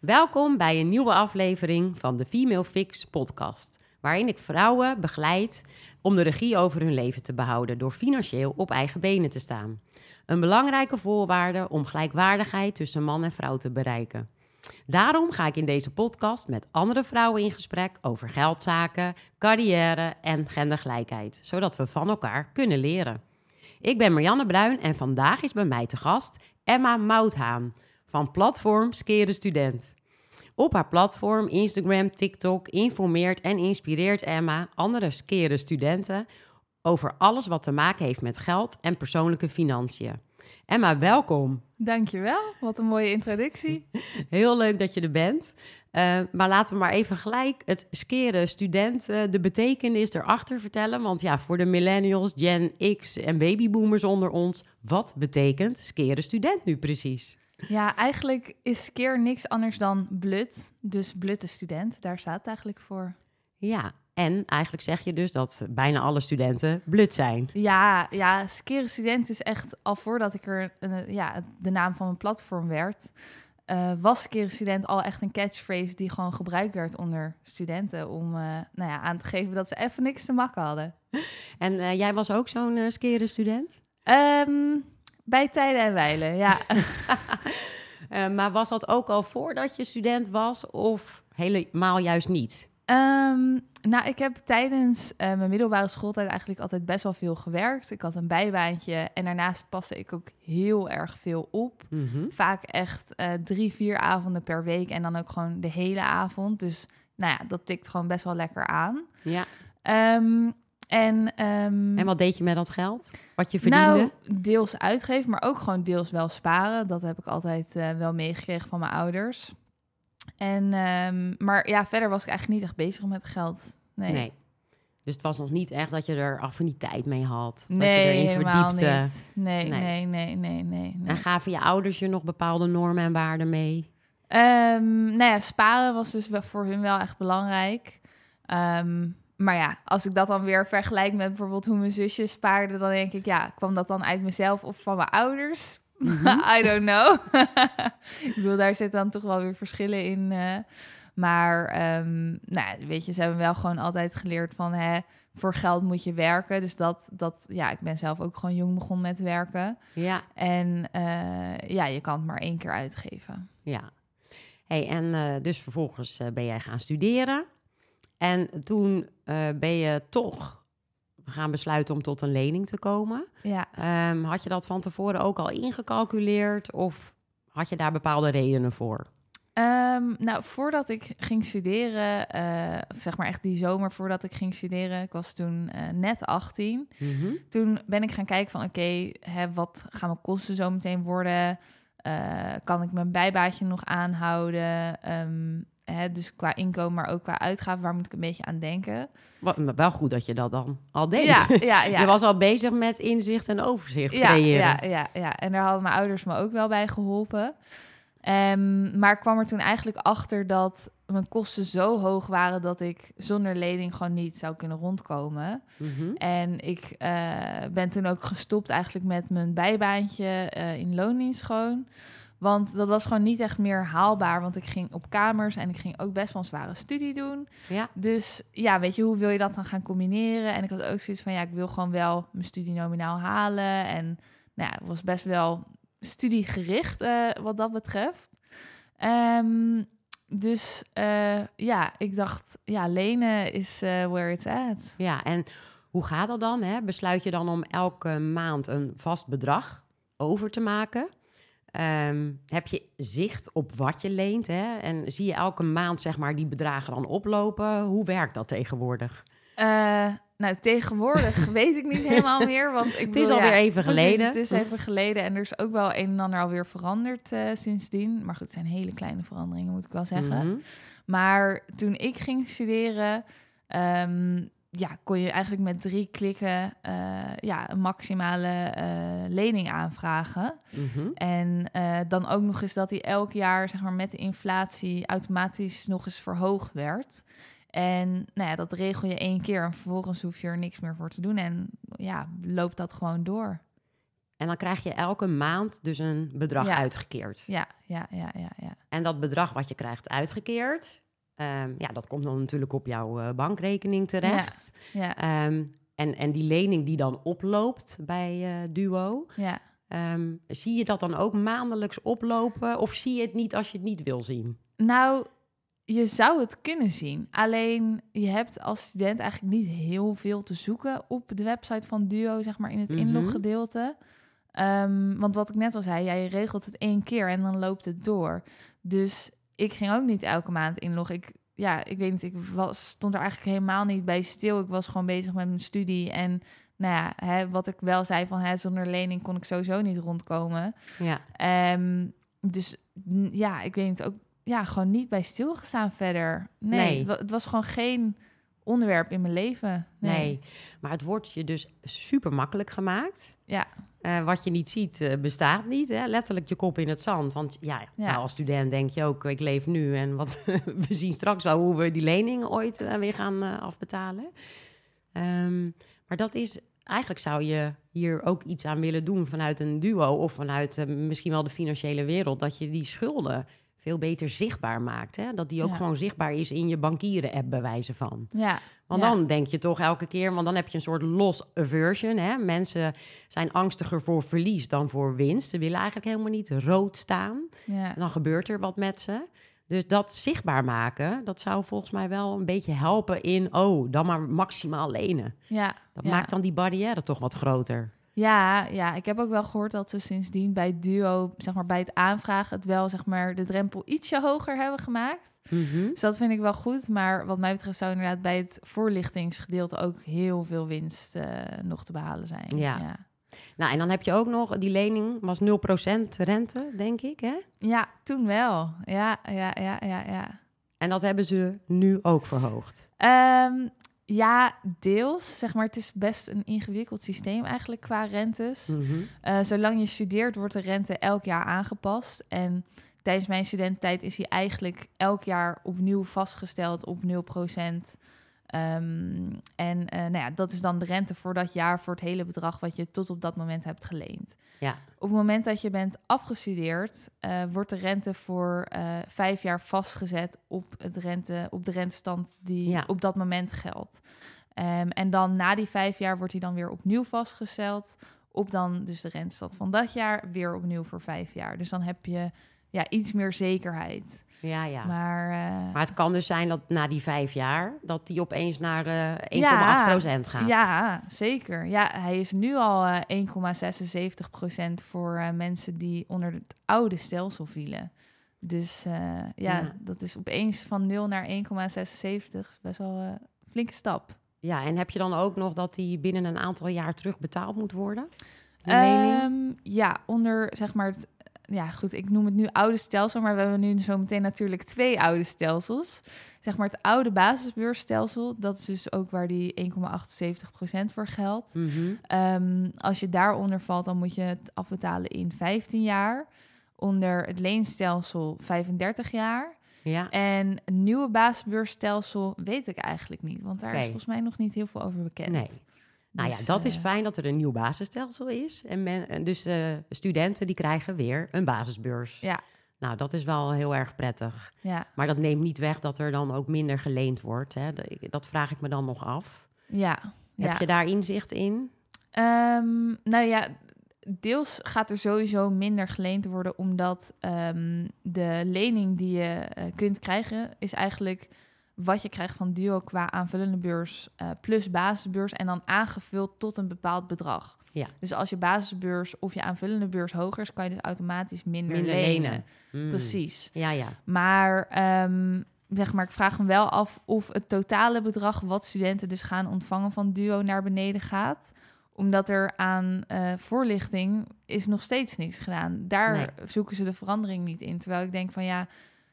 Welkom bij een nieuwe aflevering van de Female Fix podcast, waarin ik vrouwen begeleid om de regie over hun leven te behouden door financieel op eigen benen te staan. Een belangrijke voorwaarde om gelijkwaardigheid tussen man en vrouw te bereiken. Daarom ga ik in deze podcast met andere vrouwen in gesprek over geldzaken, carrière en gendergelijkheid, zodat we van elkaar kunnen leren. Ik ben Marianne Bruin en vandaag is bij mij te gast Emma Mouthaan van platform Skere Student. Op haar platform Instagram, TikTok informeert en inspireert Emma andere skere studenten over alles wat te maken heeft met geld en persoonlijke financiën. Emma, welkom. Dankjewel, wat een mooie introductie. Heel leuk dat je er bent. Uh, maar laten we maar even gelijk het skere student, uh, de betekenis erachter vertellen. Want ja, voor de millennials, Gen X en babyboomers onder ons, wat betekent skere student nu precies? Ja, eigenlijk is skeer niks anders dan blut. Dus blutte student, daar staat het eigenlijk voor. Ja, en eigenlijk zeg je dus dat bijna alle studenten blut zijn. Ja, ja skere student is echt al voordat ik er uh, ja, de naam van mijn platform werd. Uh, was skere student al echt een catchphrase die gewoon gebruikt werd onder studenten om uh, nou ja, aan te geven dat ze even niks te makken hadden. En jij was ook zo'n skere student? Um, bij tijden en wijlen, ja. uh, maar was dat ook al voordat je student was of helemaal juist niet? Um, nou, ik heb tijdens uh, mijn middelbare schooltijd eigenlijk altijd best wel veel gewerkt. Ik had een bijbaantje en daarnaast paste ik ook heel erg veel op. Mm -hmm. Vaak echt uh, drie, vier avonden per week en dan ook gewoon de hele avond. Dus nou ja, dat tikt gewoon best wel lekker aan. Ja. Um, en, um, en wat deed je met dat geld? Wat je verdiende? Nou, deels uitgeven, maar ook gewoon deels wel sparen. Dat heb ik altijd uh, wel meegekregen van mijn ouders. En, um, maar ja, verder was ik eigenlijk niet echt bezig met geld. Nee. nee. Dus het was nog niet echt dat je er affiniteit mee had. Nee, dat je erin helemaal verdiepte. niet. Nee, nee, nee, nee, nee, nee, nee. En gaven je ouders je nog bepaalde normen en waarden mee? Um, nou ja, sparen was dus wel voor hun wel echt belangrijk. Um, maar ja, als ik dat dan weer vergelijk met bijvoorbeeld hoe mijn zusje spaarde, dan denk ik, ja, kwam dat dan uit mezelf of van mijn ouders? Mm -hmm. I don't know. ik bedoel, daar zitten dan toch wel weer verschillen in. Uh, maar um, nou, weet je, ze hebben wel gewoon altijd geleerd van, hè, voor geld moet je werken. Dus dat, dat, ja, ik ben zelf ook gewoon jong begonnen met werken. Ja. En uh, ja, je kan het maar één keer uitgeven. Ja. Hey, en uh, dus vervolgens ben jij gaan studeren. En toen uh, ben je toch gaan besluiten om tot een lening te komen. Ja. Um, had je dat van tevoren ook al ingecalculeerd of had je daar bepaalde redenen voor? Um, nou, voordat ik ging studeren, uh, zeg maar echt die zomer voordat ik ging studeren, ik was toen uh, net 18. Mhm. Toen ben ik gaan kijken van oké, okay, wat gaan mijn kosten zo meteen worden? Uh, kan ik mijn bijbaatje nog aanhouden? Um, Hè, dus qua inkomen, maar ook qua uitgaven, waar moet ik een beetje aan denken? Wat, wel goed dat je dat dan al deed. Ja, ja, ja. Je was al bezig met inzicht en overzicht ja, creëren. Ja, ja, ja, en daar hadden mijn ouders me ook wel bij geholpen. Um, maar ik kwam er toen eigenlijk achter dat mijn kosten zo hoog waren dat ik zonder lening gewoon niet zou kunnen rondkomen. Mhm. En ik uh, ben toen ook gestopt eigenlijk met mijn bijbaantje uh, in loondienst gewoon. Want dat was gewoon niet echt meer haalbaar. Want ik ging op kamers en ik ging ook best wel een zware studie doen. Ja. Dus ja, weet je, hoe wil je dat dan gaan combineren? En ik had ook zoiets van, ja, ik wil gewoon wel mijn studie nominaal halen. En nou ja, het was best wel studiegericht uh, wat dat betreft. Um, dus uh, ja, ik dacht, ja, lenen is uh, where it's at. Ja, en hoe gaat dat dan? Hè? Besluit je dan om elke maand een vast bedrag over te maken? Um, heb je zicht op wat je leent? Hè? En zie je elke maand zeg maar, die bedragen dan oplopen? Hoe werkt dat tegenwoordig? Uh, nou, tegenwoordig weet ik niet helemaal meer. Want ik het bedoel, is alweer ja, even precies, geleden. Het is even geleden en er is ook wel een en ander alweer veranderd uh, sindsdien. Maar goed, het zijn hele kleine veranderingen, moet ik wel zeggen. Mm -hmm. Maar toen ik ging studeren... Um, ja, kon je eigenlijk met drie klikken uh, ja, een maximale uh, lening aanvragen. Mm -hmm. En uh, dan ook nog eens dat die elk jaar zeg maar, met de inflatie automatisch nog eens verhoogd werd. En nou ja, dat regel je één keer en vervolgens hoef je er niks meer voor te doen. En ja, loopt dat gewoon door. En dan krijg je elke maand dus een bedrag Ja. uitgekeerd. Ja, ja, ja, ja, ja. En dat bedrag wat je krijgt uitgekeerd, ehm, ja, dat komt dan natuurlijk op jouw eh, bankrekening terecht. Ja, Ehm, en, en die lening die dan oploopt bij eh, Duo, ja. ehm, zie je dat dan ook maandelijks oplopen? Of zie je het niet als je het niet wil zien? Nou, je zou het kunnen zien. Alleen je hebt als student eigenlijk niet heel veel te zoeken op de website van Duo, zeg maar in het Mhm. inloggedeelte. Want wat ik net al zei, jij regelt het één keer en dan loopt het door. Dus ik ging ook niet elke maand inloggen. Ik, ja, ik weet niet, ik was, stond er eigenlijk helemaal niet bij stil. Ik was gewoon bezig met mijn studie. En nou ja, hè, wat ik wel zei van hè, zonder lening kon ik sowieso niet rondkomen. Ja, Ehm, dus ja, ik weet het ook. Ja, gewoon niet bij stilgestaan verder. Nee, het was gewoon geen onderwerp in mijn leven. Nee. nee. Maar het wordt je dus super makkelijk gemaakt. Ja, Eh, wat je niet ziet, eh, bestaat niet. Hè? Letterlijk je kop in het zand. Want ja, Ja. nou, als student denk je ook, ik leef nu. En wat, we zien straks wel hoe we die lening ooit eh, weer gaan afbetalen. Ehm, maar dat is, eigenlijk zou je hier ook iets aan willen doen vanuit een duo... of vanuit misschien wel de financiële wereld... dat je die schulden veel beter zichtbaar maakt. Hè? Dat die ook Ja. gewoon zichtbaar is in je bankieren-app bij wijze van. ja. Want ja. dan denk je toch elke keer, want dan heb je een soort loss aversion. Hè? Mensen zijn angstiger voor verlies dan voor winst. Ze willen eigenlijk helemaal niet rood staan. Ja. En dan gebeurt er wat met ze. Dus dat zichtbaar maken, dat zou volgens mij wel een beetje helpen in... oh, dan maar maximaal lenen. Ja. Dat maakt dan die barrière toch wat groter. Ja, ja, ik heb ook wel gehoord dat ze sindsdien bij Duo, zeg maar bij het aanvragen, het wel zeg maar de drempel ietsje hoger hebben gemaakt. Mhm. Dus dat vind ik wel goed. Maar wat mij betreft zou inderdaad bij het voorlichtingsgedeelte ook heel veel winst eh, nog te behalen zijn. Ja. ja. Nou, en dan heb je ook nog, die lening was 0% rente, denk ik, hè? Ja, toen wel. Ja, ja, ja, ja, ja. En dat hebben ze nu ook verhoogd. Ehm, ja, deels. Zeg maar, het is best een ingewikkeld systeem eigenlijk qua rentes. Mhm. Eh, zolang je studeert, wordt de rente elk jaar aangepast. En tijdens mijn studententijd is hij eigenlijk elk jaar opnieuw vastgesteld op 0%. Ehm, en eh, nou ja, dat is dan de rente voor dat jaar voor het hele bedrag wat je tot op dat moment hebt geleend. Ja. Op het moment dat je bent afgestudeerd, eh, wordt de rente voor eh, vijf jaar vastgezet op, het rente, op de rentestand die Ja. op dat moment geldt. Ehm, en dan na die vijf jaar wordt die dan weer opnieuw vastgesteld op dan dus de rentestand van dat jaar weer opnieuw voor vijf jaar. Dus dan heb je ja, iets meer zekerheid. Ja, ja. Maar, Maar, eh, het kan dus zijn dat na die vijf jaar... dat die opeens naar eh 1,8 Ja. gaat. Ja, zeker. Ja, hij is nu al eh 1,76 procent voor mensen die onder het oude stelsel vielen. Dus ja, Ja. dat is opeens van 0 naar 1,76. Is Best wel een flinke stap. Ja, en heb je dan ook nog dat die binnen een aantal jaar terug betaald moet worden? Ehm, ja, onder zeg maar het. Ja, goed, ik noem het nu oude stelsel, maar we hebben nu zo meteen natuurlijk twee oude stelsels. Zeg maar het oude basisbeursstelsel, dat is dus ook waar die 1,78% voor geldt. Mhm. Ehm, als je daaronder valt, dan moet je het afbetalen in 15 jaar. Onder het leenstelsel 35 jaar. Ja, En een nieuwe basisbeursstelsel weet ik eigenlijk niet, want daar is volgens mij nog niet heel veel over bekend. nee. Nou ja, Dus, dat is eh, fijn dat er een nieuw basisstelsel is. En men, dus eh, studenten die krijgen weer een basisbeurs. Ja. Nou, dat is wel heel erg prettig. Ja, Maar dat neemt niet weg dat er dan ook minder geleend wordt. Hè. Dat- vraag ik me dan nog af. ja. ja. Heb je daar inzicht in? Ehm, nou ja, deels gaat er sowieso minder geleend worden, omdat ehm, de lening die je eh, kunt krijgen, is eigenlijk wat je krijgt van Duo qua aanvullende beurs eh, plus basisbeurs en dan aangevuld tot een bepaald bedrag. Ja. Dus als je basisbeurs of je aanvullende beurs hoger is, kan je dus automatisch minder, Minder lenen. lenen. Mm. Precies. Ja, ja. Maar, ehm, zeg maar ik vraag me wel af of het totale bedrag wat studenten dus gaan ontvangen van Duo naar beneden gaat. Omdat er aan eh, voorlichting is nog steeds niks gedaan. Daar Nee. zoeken ze de verandering niet in. Terwijl ik denk van ja,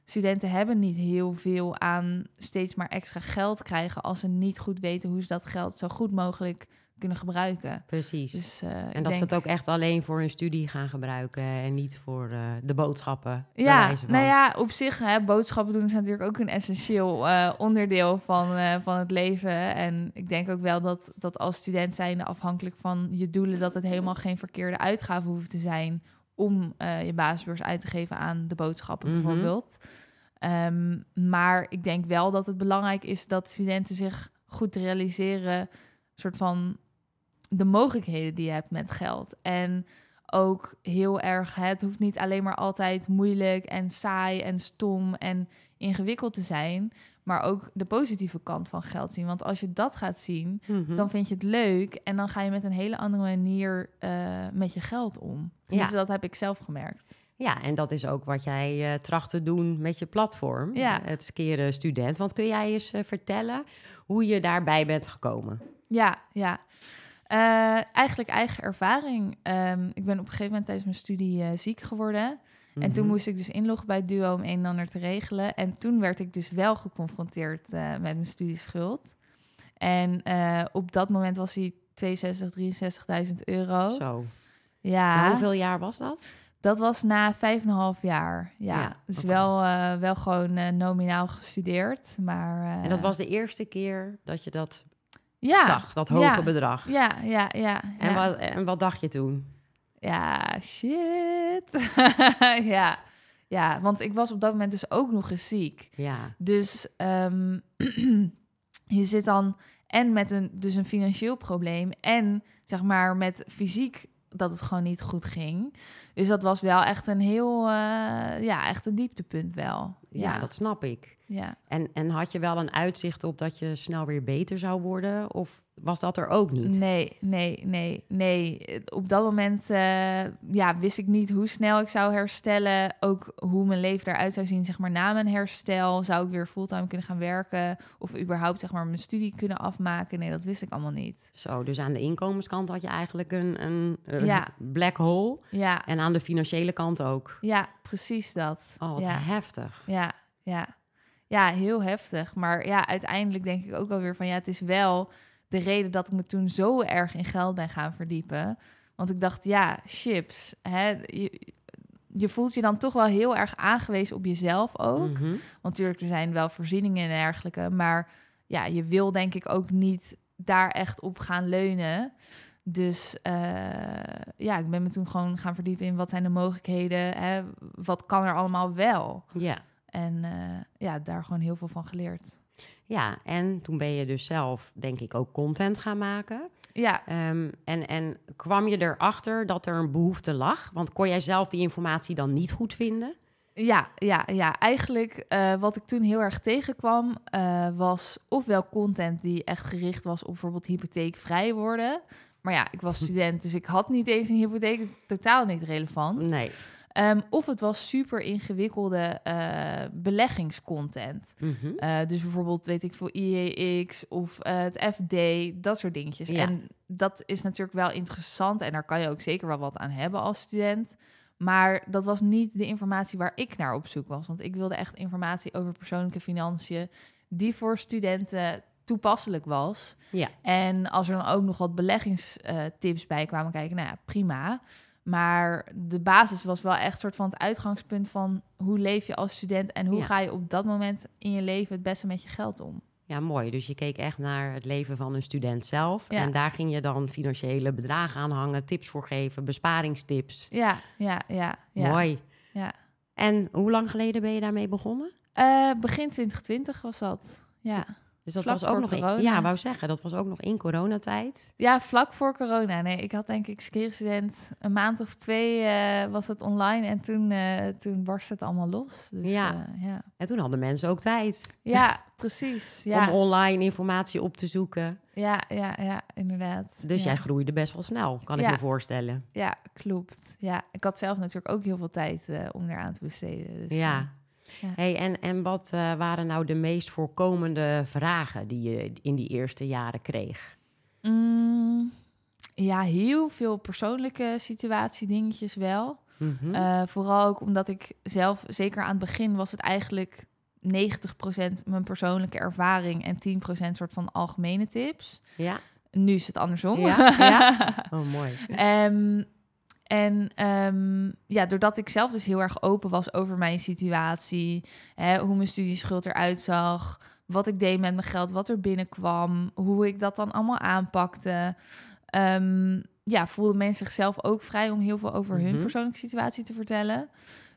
studenten hebben niet heel veel aan steeds maar extra geld krijgen als ze niet goed weten hoe ze dat geld zo goed mogelijk kunnen gebruiken. Precies. Dus, uh, en dat ze het ook echt alleen voor hun studie gaan gebruiken en niet voor uh, de boodschappen. Ja, nou ja, op zich, hè, boodschappen doen is natuurlijk ook een essentieel uh, onderdeel van, van het leven. En ik denk ook wel dat, dat als student zijnde afhankelijk van je doelen, dat het helemaal geen verkeerde uitgaven hoeft te zijn om je basisbeurs uit te geven aan de boodschappen Mhm. bijvoorbeeld. Um, maar ik denk wel dat het belangrijk is dat studenten zich goed realiseren, soort van de mogelijkheden die je hebt met geld. En ook heel erg, het hoeft niet alleen maar altijd moeilijk en saai en stom en ingewikkeld te zijn, maar ook de positieve kant van geld zien. Want als je dat gaat zien, Mhm. dan vind je het leuk en dan ga je met een hele andere manier uh, met je geld om. Dus Ja. dat heb ik zelf gemerkt. Ja, en dat is ook wat jij uh, tracht te doen met je platform, Ja. het skeren student. Want kun jij eens uh, vertellen hoe je daarbij bent gekomen? Ja, ja. Eigenlijk eigen ervaring. Um, ik ben op een gegeven moment tijdens mijn studie ziek geworden. En toen Mhm. moest ik dus inloggen bij Duo om een en ander te regelen. En toen werd ik dus wel geconfronteerd uh, met mijn studieschuld. En uh, op dat moment was hij 62, 63.000 euro. Zo. Ja. Hoeveel jaar was dat? Dat was na vijf en een half jaar. Ja, Ja, dus wel, uh, wel gewoon nominaal gestudeerd. Maar, En dat was de eerste keer dat je dat ja, zag, dat hoge ja, bedrag. Ja, ja, ja. En, ja. wat, en wat dacht je toen? Ja, shit. ja. ja, want ik was op dat moment dus ook nog eens ziek. Ja, Dus ehm, je zit dan en met een, dus een financieel probleem en zeg maar met fysiek dat het gewoon niet goed ging. Dus dat was wel echt een heel, uh, ja, echt een dieptepunt wel. ja, Ja, dat snap ik. ja. En, en had je wel een uitzicht op dat je snel weer beter zou worden? Of was dat er ook niet? Nee, nee, nee, nee. Op dat moment uh, ja, wist ik niet hoe snel ik zou herstellen. Ook hoe mijn leven eruit zou zien, zeg maar, na mijn herstel. Zou ik weer fulltime kunnen gaan werken? Of überhaupt, zeg maar, mijn studie kunnen afmaken? Nee, dat wist ik allemaal niet. Zo, dus aan de inkomenskant had je eigenlijk een, een, een Ja. black hole. Ja, En aan de financiële kant ook. ja precies dat. Oh, wat ja. heftig. Ja, ja. Ja, heel heftig. Maar ja, uiteindelijk denk ik ook alweer van ja, het is wel de reden dat ik me toen zo erg in geld ben gaan verdiepen. Want ik dacht, ja, chips. Hè, je, je voelt je dan toch wel heel erg aangewezen op jezelf ook. Mhm. Want natuurlijk, er zijn wel voorzieningen en dergelijke. Maar ja, je wil denk ik ook niet daar echt op gaan leunen. Dus eh, ja, ik ben me toen gewoon gaan verdiepen in wat zijn de mogelijkheden. Hè? Wat kan er allemaal wel? Ja. En eh, ja, daar gewoon heel veel van geleerd. Ja, en toen ben je dus zelf, denk ik, ook content gaan maken. Ja, Ehm, en, en kwam je erachter dat er een behoefte lag? Want kon jij zelf die informatie dan niet goed vinden? ja, ja, ja. Eigenlijk eh, wat ik toen heel erg tegenkwam, eh, was ofwel content die echt gericht was op bijvoorbeeld hypotheekvrij worden. Maar ja, ik was student, dus ik had niet eens een hypotheek. Totaal niet relevant. Nee. Ehm, of het was super ingewikkelde eh, beleggingscontent. Mhm. Eh, dus bijvoorbeeld, weet ik veel, IEX of eh, het FD, dat soort dingetjes. Ja. En dat is natuurlijk wel interessant en daar kan je ook zeker wel wat aan hebben als student. Maar dat was niet de informatie waar ik naar op zoek was. Want ik wilde echt informatie over persoonlijke financiën die voor studenten toepasselijk was. Ja. En als er dan ook nog wat beleggingstips bij kwamen kijken, nou ja, prima. Maar de basis was wel echt soort van het uitgangspunt van hoe leef je als student en hoe Ja. ga je op dat moment in je leven het beste met je geld om. Ja, mooi. Dus je keek echt naar het leven van een student zelf. Ja. En daar ging je dan financiële bedragen aan hangen, tips voor geven, besparingstips. Ja, ja, ja. ja. Mooi. Ja. En hoe lang geleden ben je daarmee begonnen? Eh, begin 2020 was dat. Ja. Dus dat Vlak was ook nog in, corona. ja, wou zeggen, dat was ook nog in coronatijd. ja, vlak voor corona. Nee, ik had denk ik student een maand of twee eh, was het online en toen, eh toen barstte het allemaal los. Dus, Ja. eh, ja. En toen hadden mensen ook tijd ja, precies. Ja. om online informatie op te zoeken. ja, ja, ja, inderdaad. Dus ja. jij groeide best wel snel, kan ik me voorstellen. Ja, klopt. Ja, ik had zelf natuurlijk ook heel veel tijd om eraan te besteden. Dus, Ja. Ja. Hey, en, en wat eh, waren nou de meest voorkomende vragen die je in die eerste jaren kreeg? mm, ja, heel veel persoonlijke situatie dingetjes wel. Mhm. Eh, vooral ook omdat ik zelf, zeker aan het begin, was het eigenlijk 90% mijn persoonlijke ervaring en 10% soort van algemene tips. ja, Nu is het andersom. Ja, ja? Oh, mooi. Ehm, en ehm, ja, doordat ik zelf dus heel erg open was over mijn situatie, hè, hoe mijn studieschuld eruit zag, wat ik deed met mijn geld, wat er binnenkwam, hoe ik dat dan allemaal aanpakte. Ehm, ja, voelden mensen zichzelf ook vrij om heel veel over hun Mhm. persoonlijke situatie te vertellen.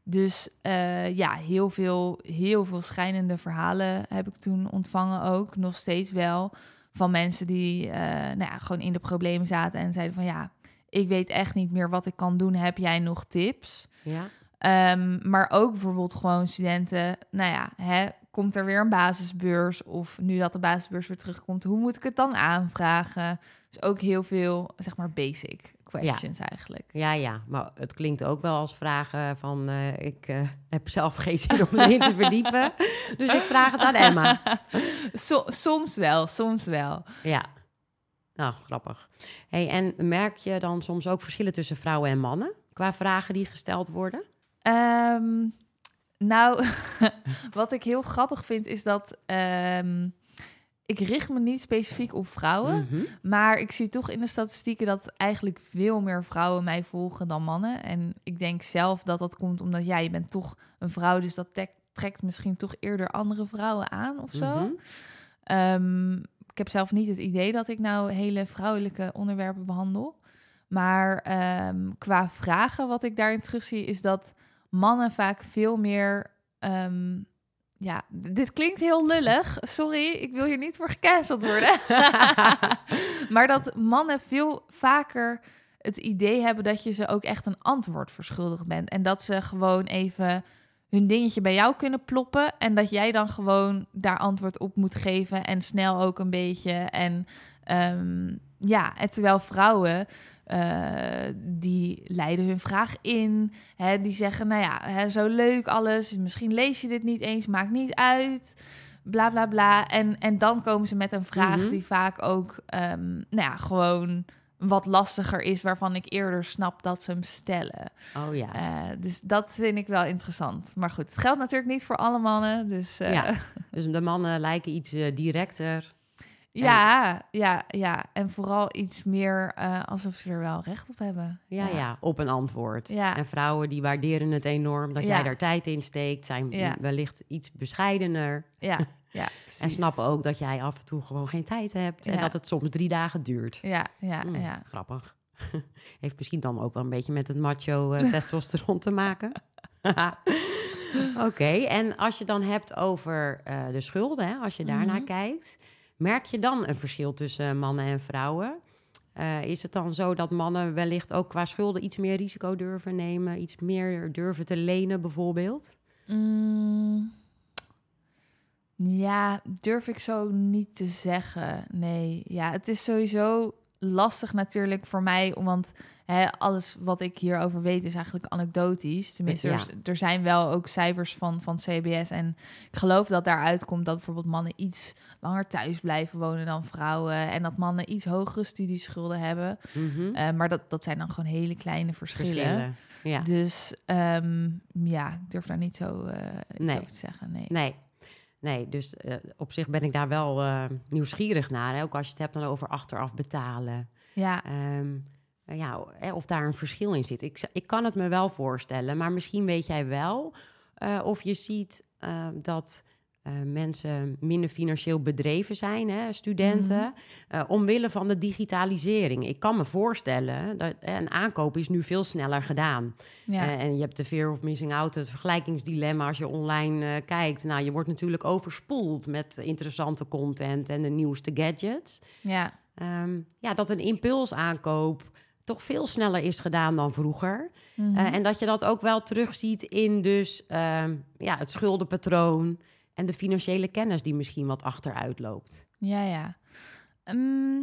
Dus eh, ja, heel veel, heel veel schijnende verhalen heb ik toen ontvangen ook. Nog steeds wel. Van mensen die eh, nou ja, gewoon in de problemen zaten en zeiden van ja, ik weet echt niet meer wat ik kan doen. Heb jij nog tips? Ja. Ehm, maar ook bijvoorbeeld gewoon studenten, nou ja, hè, komt er weer een basisbeurs? Of nu dat de basisbeurs weer terugkomt, hoe moet ik het dan aanvragen? Dus ook heel veel, zeg maar, basic questions eigenlijk. Ja, ja, maar het klinkt ook wel als vragen van... eh, ik eh, heb zelf geen zin om erin te verdiepen, dus ik vraag het aan Emma. So- soms wel, soms wel. Ja, nou, grappig. Hey, en merk je dan soms ook verschillen tussen vrouwen en mannen... qua vragen die gesteld worden? Ehm, nou, wat ik heel grappig vind is dat ehm, ik richt me niet specifiek op vrouwen. Mhm. Maar ik zie toch in de statistieken dat eigenlijk veel meer vrouwen mij volgen dan mannen. En ik denk zelf dat dat komt omdat ja, je bent toch een vrouw, dus dat trekt misschien toch eerder andere vrouwen aan of zo. Mhm. Ehm, heb zelf niet het idee dat ik nou hele vrouwelijke onderwerpen behandel. Maar ehm, qua vragen, wat ik daarin terugzie, is dat mannen vaak veel meer. ehm, ja, dit klinkt heel lullig. Sorry, ik wil hier niet voor gecanceld worden. maar dat mannen veel vaker het idee hebben dat je ze ook echt een antwoord verschuldigd bent. En dat ze gewoon even hun dingetje bij jou kunnen ploppen. En dat jij dan gewoon daar antwoord op moet geven. En snel ook een beetje. En ehm, ja, en terwijl vrouwen. eh, die leiden hun vraag in. Hè, die zeggen, nou ja, hè, zo leuk alles. Misschien lees je dit niet eens, maakt niet uit. Bla bla bla. En, en dan komen ze met een vraag Mhm. die vaak ook, ehm, nou ja, gewoon wat lastiger is, waarvan ik eerder snap dat ze hem stellen. Oh ja. Eh, dus dat vind ik wel interessant. Maar goed, het geldt natuurlijk niet voor alle mannen. Dus eh, Ja. ja. Dus de mannen lijken iets eh, directer. ja, ja, En vooral iets meer alsof ze er wel recht op hebben. Ja, ja, op een antwoord. Ja. En vrouwen die waarderen het enorm dat Ja. jij daar tijd in steekt, zijn Ja. wellicht iets bescheidener. Ja, ja, precies. En snappen ook dat jij af en toe gewoon geen tijd hebt en Ja. dat het soms drie dagen duurt. Ja, ja, Mm, ja. Grappig. Heeft misschien dan ook wel een beetje met het macho eh, testosteron te maken. Oké, en als je dan hebt over eh, de schulden, hè, als je daarnaar Mhm. kijkt, merk je dan een verschil tussen mannen en vrouwen? Eh, is het dan zo dat mannen wellicht ook qua schulden iets meer risico durven nemen, iets meer durven te lenen bijvoorbeeld? Mm, ja, durf ik zo niet te zeggen. Nee, ja, het is sowieso lastig natuurlijk voor mij, want hè, alles wat ik hierover weet is eigenlijk anekdotisch. Tenminste, Ja. er, er zijn wel ook cijfers van, van CBS en ik geloof dat daaruit komt dat bijvoorbeeld mannen iets langer thuis blijven wonen dan vrouwen en dat mannen iets hogere studieschulden hebben. Mhm. Eh, maar dat, dat zijn dan gewoon hele kleine verschillen. Verschillen. Ja. Dus ehm, ja, ik durf daar niet zo eh iets Nee. over te zeggen. Nee. Nee. Nee, dus eh, op zich ben ik daar wel eh, nieuwsgierig naar. Hè? Ook als je het hebt dan over achteraf betalen. Ja, Ehm, eh, ja, of daar een verschil in zit. Ik, ik kan het me wel voorstellen, maar misschien weet jij wel of je ziet dat eh, mensen minder financieel bedreven zijn, hè, studenten, eh, omwille van de digitalisering. Ik kan me voorstellen dat een aankoop is nu veel sneller gedaan. ja, Eh, en je hebt de fear of missing out, het vergelijkingsdilemma als je online kijkt. Nou, je wordt natuurlijk overspoeld met interessante content en de nieuwste gadgets. ja, Ehm, ja, dat een impulsaankoop toch veel sneller is gedaan dan vroeger. Mhm. En dat je dat ook wel terugziet in dus ehm, ja, het schuldenpatroon en de financiële kennis die misschien wat achteruit loopt. ja, ja. Ehm,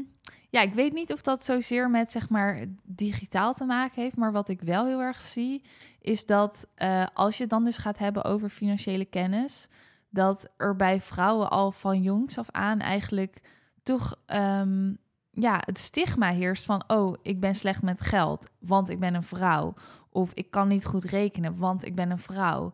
ja, ik weet niet of dat zozeer met zeg maar digitaal te maken heeft, maar wat ik wel heel erg zie, is dat eh, als je dan dus gaat hebben over financiële kennis, dat er bij vrouwen al van jongs af aan eigenlijk toch ehm, ja, het stigma heerst van, oh, ik ben slecht met geld, want ik ben een vrouw. Of ik kan niet goed rekenen, want ik ben een vrouw.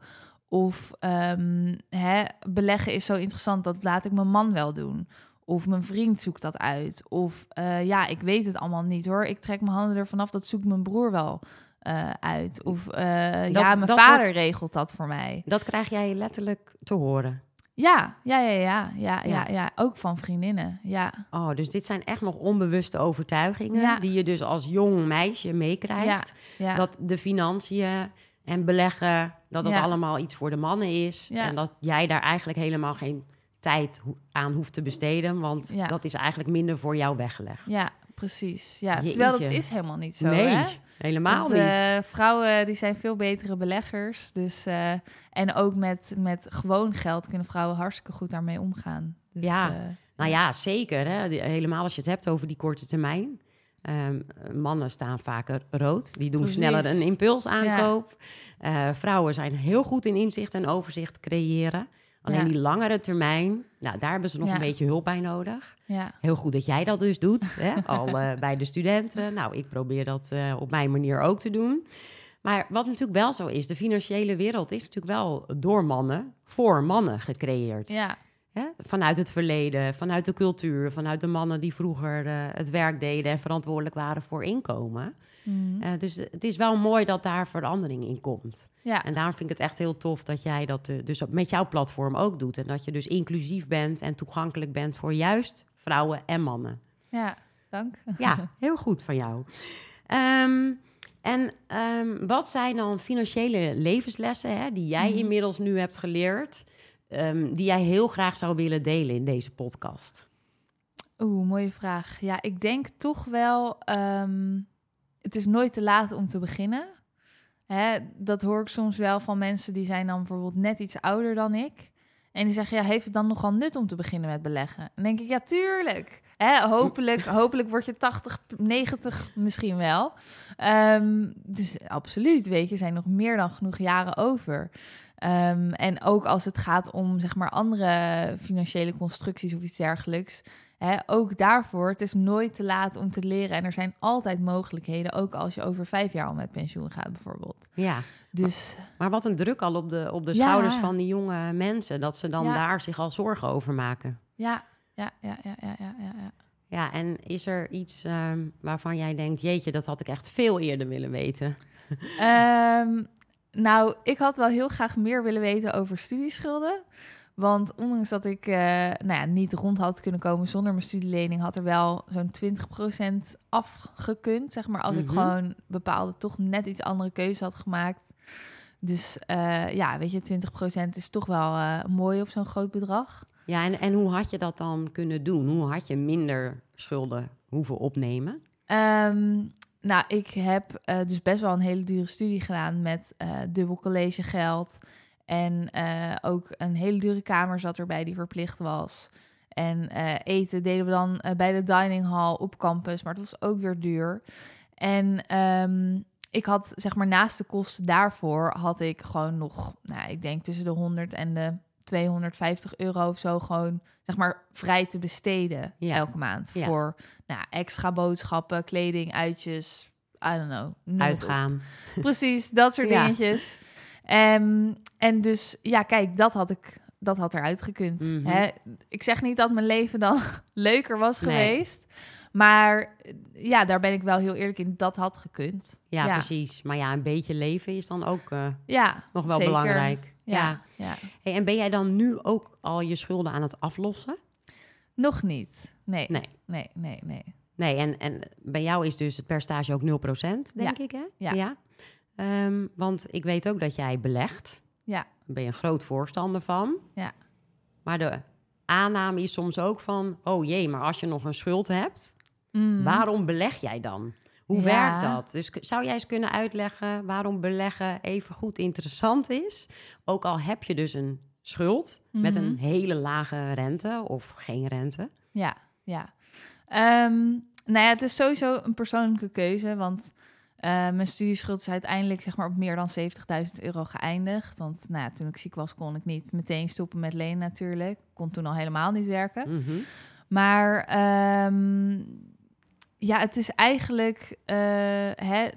Of ehm, hè, beleggen is zo interessant, dat laat ik mijn man wel doen. Of mijn vriend zoekt dat uit. Of eh, ja, ik weet het allemaal niet hoor. Ik trek mijn handen ervan af, dat zoekt mijn broer wel eh, uit. Of eh, ja, mijn vader wordt- regelt dat voor mij. Dat krijg jij letterlijk te horen. Ja, ja, ja, ja, ja, ja, Ja. ja. Ook van vriendinnen, ja. Oh, dus dit zijn echt nog onbewuste overtuigingen Ja. die je dus als jong meisje meekrijgt. ja. Dat de financiën en beleggen, dat dat Ja. allemaal iets voor de mannen is. Ja. En dat jij daar eigenlijk helemaal geen tijd aan hoeft te besteden, want Ja. dat is eigenlijk minder voor jou weggelegd. Ja, precies. Ja, terwijl dat is helemaal niet zo. nee, hè? helemaal Want, niet. eh, vrouwen die zijn veel betere beleggers. Dus, eh, en ook met, met gewoon geld kunnen vrouwen hartstikke goed daarmee omgaan. Dus, Ja. eh, Nou ja, zeker. Hè? Helemaal als je het hebt over die korte termijn. Ehm, mannen staan vaker rood. Die doen Precies. sneller een impulsaankoop. Eh, vrouwen zijn heel goed in inzicht en overzicht creëren. Alleen Ja. die langere termijn, nou, daar hebben ze nog Ja. een beetje hulp bij nodig. ja. Heel goed dat jij dat dus doet, hè? al eh, bij de studenten. Nou, ik probeer dat eh, op mijn manier ook te doen. Maar wat natuurlijk wel zo is, de financiële wereld is natuurlijk wel door mannen, voor mannen gecreëerd. ja, Hè? Vanuit het verleden, vanuit de cultuur, vanuit de mannen die vroeger eh, het werk deden en verantwoordelijk waren voor inkomen. Mhm. Eh, dus het is wel mooi dat daar verandering in komt. ja. En daarom vind ik het echt heel tof dat jij dat eh, dus met jouw platform ook doet. En dat je dus inclusief bent en toegankelijk bent voor juist vrouwen en mannen. ja, dank. Ja, heel goed van jou. Ehm, en ehm, wat zijn dan financiële levenslessen hè, die jij Mhm. inmiddels nu hebt geleerd, ehm, die jij heel graag zou willen delen in deze podcast? Oeh, mooie vraag. Ja, ik denk toch wel, ehm, het is nooit te laat om te beginnen. Hè, dat hoor ik soms wel van mensen die zijn dan bijvoorbeeld net iets ouder dan ik. En die zeggen, ja, heeft het dan nogal nut om te beginnen met beleggen? Dan denk ik, ja, tuurlijk. Hè, hopelijk, hopelijk word je 80, 90 misschien wel. Ehm, dus absoluut, weet je, er zijn nog meer dan genoeg jaren over. Ehm, en ook als het gaat om, zeg maar, andere financiële constructies of iets dergelijks. Hè, ook daarvoor, het is nooit te laat om te leren. En er zijn altijd mogelijkheden, ook als je over vijf jaar al met pensioen gaat bijvoorbeeld. Ja, Dus maar wat een druk al op de, op de Ja. schouders van die jonge mensen, dat ze dan Ja. daar zich al zorgen over maken. ja, ja, ja, ja, ja, ja, ja, ja. En is er iets ehm, waarvan jij denkt, jeetje, dat had ik echt veel eerder willen weten? Ehm, nou, ik had wel heel graag meer willen weten over studieschulden. Want ondanks dat ik eh, nou ja, niet rond had kunnen komen zonder mijn studielening, had er wel zo'n 20% afgekund. Zeg maar als ik Mhm. gewoon bepaalde toch net iets andere keuze had gemaakt. Dus eh, ja, weet je, 20% is toch wel eh, mooi op zo'n groot bedrag. Ja, en, en hoe had je dat dan kunnen doen? Hoe had je minder schulden hoeven opnemen? Ehm, nou, ik heb eh, dus best wel een hele dure studie gedaan met eh, dubbel collegegeld. En eh, ook een hele dure kamer zat erbij die verplicht was. En eten deden we dan bij de dining hall op campus, maar dat was ook weer duur. En ehm, ik had, zeg maar, naast de kosten daarvoor had ik gewoon nog, nou, ik denk tussen de 100 en de 250 euro of zo gewoon, zeg maar, vrij te besteden Ja. elke maand. Ja. Voor nou, extra boodschappen, kleding, uitjes, I don't know. Uitgaan. Precies, dat soort dingetjes. Ehm, en dus, ja, kijk, dat had ik, dat had eruit gekund. Mhm. Hè? Ik zeg niet dat mijn leven dan leuker was Nee. geweest. Maar ja, daar ben ik wel heel eerlijk in. Dat had gekund. Ja, Ja. precies. Maar ja, een beetje leven is dan ook eh, Ja, nog wel zeker. belangrijk. Ja, ja. Hey, en ben jij dan nu ook al je schulden aan het aflossen? Nog niet. Nee, Nee. nee, nee, nee. Nee, en, en bij jou is dus het percentage ook 0%, denk ik, hè? Ja. Ehm, want ik weet ook dat jij belegt. Ja. Daar ben je een groot voorstander van. Ja. Maar de aanname is soms ook van... oh jee, maar als je nog een schuld hebt... Mm. waarom beleg jij dan? Hoe Ja. werkt dat? Dus zou jij eens kunnen uitleggen... waarom beleggen even goed interessant is? Ook al heb je dus een schuld... met Mhm. een hele lage rente of geen rente. Ja, ja. Ehm, nou ja, het is sowieso een persoonlijke keuze, want eh, mijn studieschuld is uiteindelijk zeg maar op meer dan 70.000 euro geëindigd. Want nou ja, toen ik ziek was, kon ik niet meteen stoppen met lenen natuurlijk. Kon toen al helemaal niet werken. Mhm. Maar ehm, ja, het is eigenlijk, eh, hè,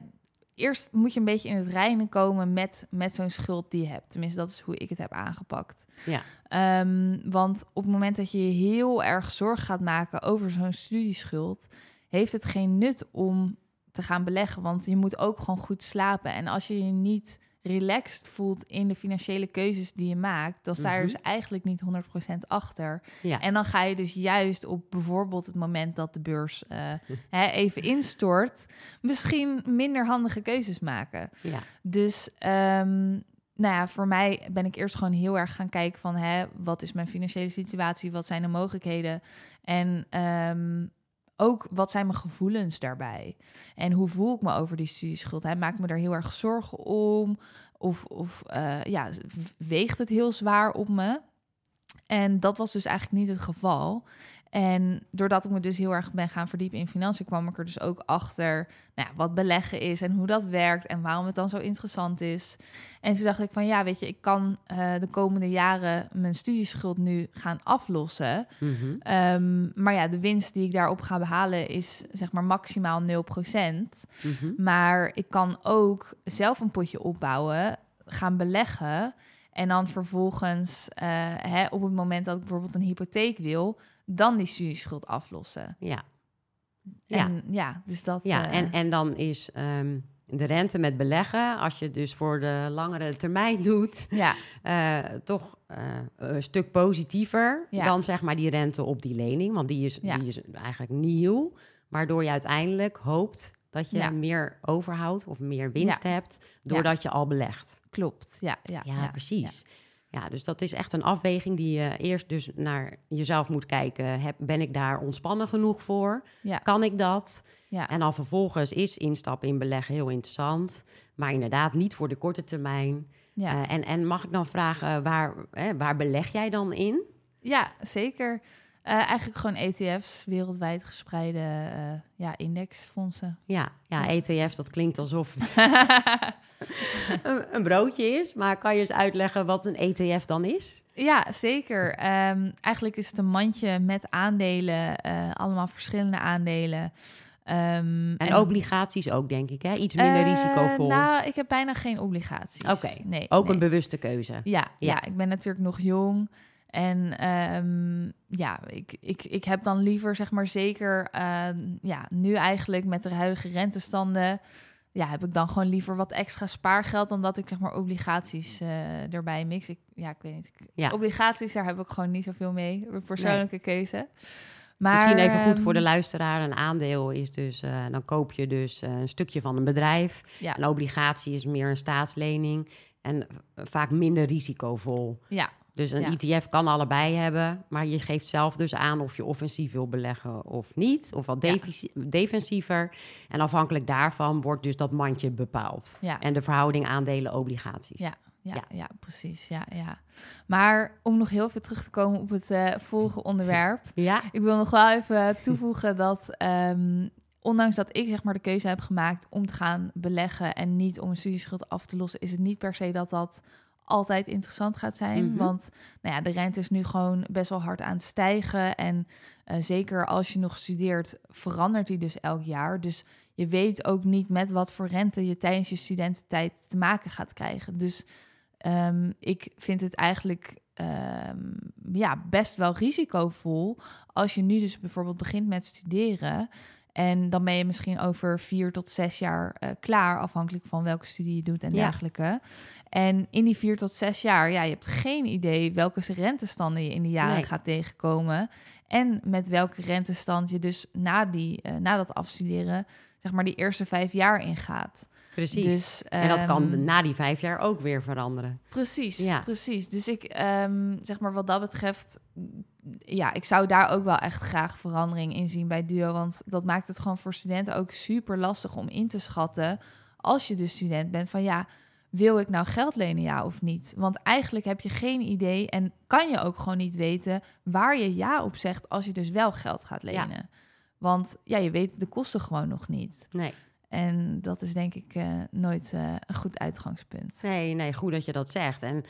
eerst moet je een beetje in het reinen komen met, met zo'n schuld die je hebt. Tenminste, dat is hoe ik het heb aangepakt. Ja. Ehm, want op het moment dat je je heel erg zorg gaat maken over zo'n studieschuld, heeft het geen nut om te gaan beleggen. Want je moet ook gewoon goed slapen. En als je je niet relaxed voelt in de financiële keuzes die je maakt, dan sta je Mhm. dus eigenlijk niet 100% achter. Ja. En dan ga je dus juist op bijvoorbeeld het moment dat de beurs eh, hè, even instort, misschien minder handige keuzes maken. ja. Dus ehm, nou ja, voor mij ben ik eerst gewoon heel erg gaan kijken van hè, wat is mijn financiële situatie, wat zijn de mogelijkheden en ehm, ook wat zijn mijn gevoelens daarbij en hoe voel ik me over die studieschuld? Hij maakt me er heel erg zorgen om of, of eh, ja, weegt het heel zwaar op me? En dat was dus eigenlijk niet het geval. En doordat ik me dus heel erg ben gaan verdiepen in financiën, kwam ik er dus ook achter nou ja, wat beleggen is en hoe dat werkt en waarom het dan zo interessant is. En toen dacht ik van ja, weet je, ik kan eh, de komende jaren mijn studieschuld nu gaan aflossen. Mhm. Ehm, maar ja, de winst die ik daarop ga behalen is zeg maar maximaal 0%. Mhm. Maar ik kan ook zelf een potje opbouwen, gaan beleggen. En dan vervolgens, eh, hè, op het moment dat ik bijvoorbeeld een hypotheek wil, dan die studieschuld aflossen. Ja. Ja. En ja, dus dat. Ja, eh, en, en dan is ehm, de rente met beleggen, als je het dus voor de langere termijn doet, ja, eh, toch eh, een stuk positiever Ja. dan zeg maar die rente op die lening. Want die is, Ja. die is eigenlijk nieuw, waardoor je uiteindelijk hoopt dat je Ja. meer overhoudt of meer winst hebt, doordat je al belegt. klopt. Ja, ja, Ja, precies. Ja. dus dat is echt een afweging die je eerst dus naar jezelf moet kijken. Heb, ben ik daar ontspannen genoeg voor? Ja, Kan ik dat? ja, En dan vervolgens is instappen in beleggen heel interessant. Maar inderdaad niet voor de korte termijn. ja. Eh, en, en mag ik dan vragen, waar, hè, waar beleg jij dan in? ja zeker. Eh, eigenlijk gewoon ETF's, wereldwijd gespreide eh, ja, indexfondsen. Ja, ja, ETF's, dat klinkt alsof het een, een broodje is. Maar kan je eens uitleggen wat een ETF dan is? Ja, zeker. Ehm, eigenlijk is het een mandje met aandelen, eh, allemaal verschillende aandelen. Ehm, En, obligaties ook, denk ik, hè? Iets minder risicovol. Nou, ik heb bijna geen obligaties. Oké, nee, ook nee. een bewuste keuze. Ja, Ja. ja. ik ben natuurlijk nog jong. En ehm, ja, ik, ik, ik heb dan liever, zeg maar zeker, eh, ja, nu eigenlijk met de huidige rentestanden, ja, heb ik dan gewoon liever wat extra spaargeld dan dat ik zeg maar obligaties eh, erbij mix. Ik, ja, ik weet niet. Ik, Ja. Obligaties, daar heb ik gewoon niet zoveel mee. Een persoonlijke keuze. Maar, Misschien even goed voor de ehm, luisteraar. Een aandeel is dus, eh, dan koop je dus eh, een stukje van een bedrijf. Ja. Een obligatie is meer een staatslening en vaak minder risicovol. Ja, Dus een Ja. ETF kan allebei hebben, maar je geeft zelf dus aan of je offensief wil beleggen of niet, of wat Ja. defensiever. En afhankelijk daarvan wordt dus dat mandje bepaald. Ja. En de verhouding aandelen-obligaties. Ja. Ja, Ja. ja. precies. Ja, ja. Maar om nog heel veel terug te komen op het eh vorige onderwerp. Ja, Ik wil nog wel even toevoegen dat, ehm, ondanks dat ik zeg maar de keuze heb gemaakt om te gaan beleggen en niet om een studieschuld af te lossen, is het niet per se dat dat altijd interessant gaat zijn. Mhm. Want nou ja, de rente is nu gewoon best wel hard aan het stijgen. En eh, zeker als je nog studeert, verandert die dus elk jaar. Dus je weet ook niet met wat voor rente je tijdens je studententijd te maken gaat krijgen. Dus ehm, ik vind het eigenlijk ehm, ja, best wel risicovol als je nu dus bijvoorbeeld begint met studeren. En dan ben je misschien over vier tot zes jaar eh, klaar, afhankelijk van welke studie je doet en Ja. dergelijke. En in die vier tot zes jaar, ja, je hebt geen idee welke rentestanden je in die jaren Nee. gaat tegenkomen. En met welke rentestand je dus na, die, eh, na dat afstuderen, zeg maar, die eerste vijf jaar ingaat. Precies. Dus, en dat kan ehm, na die vijf jaar ook weer veranderen. Precies, Ja. precies. Dus ik, ehm, zeg maar wat dat betreft, ja, ik zou daar ook wel echt graag verandering in zien bij Duo. Want dat maakt het gewoon voor studenten ook super lastig om in te schatten, als je dus student bent, van ja, wil ik nou geld lenen, ja of niet? Want eigenlijk heb je geen idee en kan je ook gewoon niet weten waar je ja op zegt als je dus wel geld gaat Ja. lenen. Want ja, je weet de kosten gewoon nog niet. Nee. En dat is denk ik eh, nooit eh, een goed uitgangspunt. Nee, nee, goed dat je dat zegt. En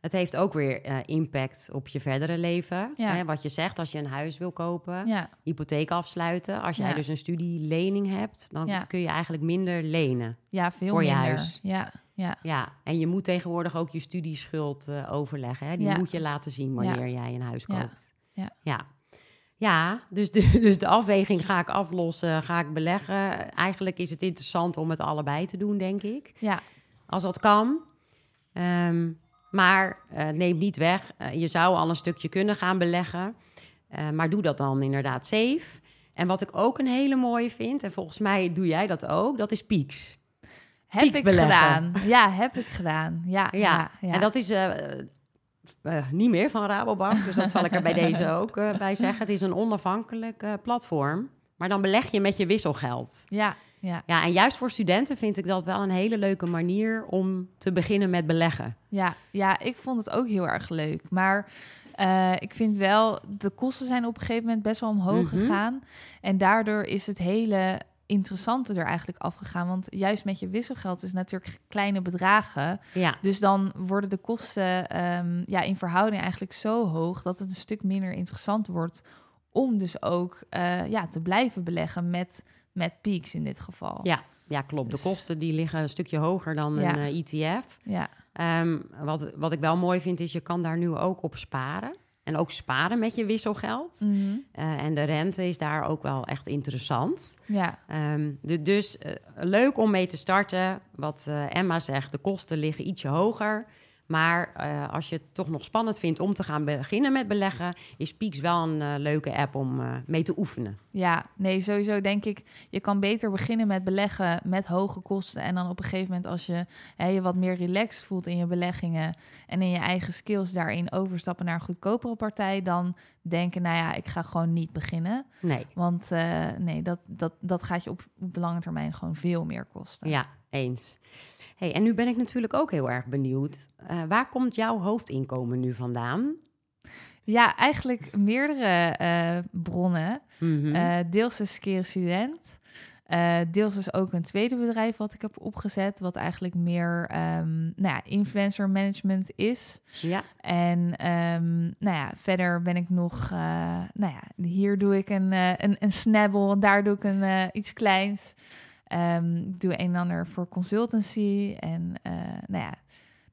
Het heeft ook weer eh, impact op je verdere leven. Ja. Hè, wat je zegt, als je een huis wil kopen, Ja, hypotheek afsluiten. Als jij Ja. dus een studielening hebt, dan kun je eigenlijk minder lenen. ja veel Voor je minder. huis. Ja, ja, Ja, en je moet tegenwoordig ook je studieschuld overleggen. Hè? Die moet je laten zien wanneer jij een huis koopt. Ja. ja. Ja, dus de, dus de afweging ga ik aflossen, ga ik beleggen. Eigenlijk is het interessant om het allebei te doen, denk ik. ja, Als dat kan. Ehm, maar eh, neem niet weg, eh, je zou al een stukje kunnen gaan beleggen. Eh, maar doe dat dan inderdaad safe. En wat ik ook een hele mooie vind, en volgens mij doe jij dat ook, dat is Peaks. Heb ik beleggen. gedaan. Ja, heb ik gedaan. Ja, Ja, ja, ja. en dat is eh, niet meer van Rabobank, dus dat zal ik er bij deze ook eh, bij zeggen. Het is een onafhankelijk eh, platform, maar dan beleg je met je wisselgeld. Ja, ja, Ja, en juist voor studenten vind ik dat wel een hele leuke manier om te beginnen met beleggen. ja, ja, ik vond het ook heel erg leuk. Maar ik vind wel, de kosten zijn op een gegeven moment best wel omhoog Mhm. gegaan. En daardoor is het hele interessante er eigenlijk afgegaan. Want juist met je wisselgeld is natuurlijk kleine bedragen. Ja, Dus dan worden de kosten ehm, ja, in verhouding eigenlijk zo hoog dat het een stuk minder interessant wordt om dus ook eh, ja, te blijven beleggen met, met peaks in dit geval. ja, ja klopt. De Dus- kosten die liggen een stukje hoger dan Ja. een eh, ETF. Ja, Ehm, wat, wat ik wel mooi vind, is je kan daar nu ook op sparen. En ook sparen met je wisselgeld. Mhm. Eh, en de rente is daar ook wel echt interessant. ja, Ehm, de- dus eh, leuk om mee te starten. Wat eh, Emma zegt, de kosten liggen ietsje hoger. Maar eh, als je het toch nog spannend vindt om te gaan beginnen met beleggen, is Peaks wel een eh, leuke app om eh, mee te oefenen. ja, nee, sowieso denk ik, je kan beter beginnen met beleggen met hoge kosten. En dan op een gegeven moment als je hè, je wat meer relaxed voelt in je beleggingen en in je eigen skills daarin overstappen naar een goedkopere partij, dan denken, nou ja, ik ga gewoon niet beginnen. Nee, Want nee, dat, dat, dat gaat je op, op de lange termijn gewoon veel meer kosten. ja, eens. Hey, en nu ben ik natuurlijk ook heel erg benieuwd. Eh, waar komt jouw hoofdinkomen nu vandaan? Ja, eigenlijk meerdere eh, bronnen. Mhm. Eh, deels is Keren Student. Deels is ook een tweede bedrijf wat ik heb opgezet, wat eigenlijk meer ehm, nou ja, influencer management is. ja, En ehm, nou ja, verder ben ik nog, nou ja, hier doe ik een, een, een snabbel daar doe ik een, iets kleins. Ehm, ik doe een en ander voor consultancy en eh, nou ja,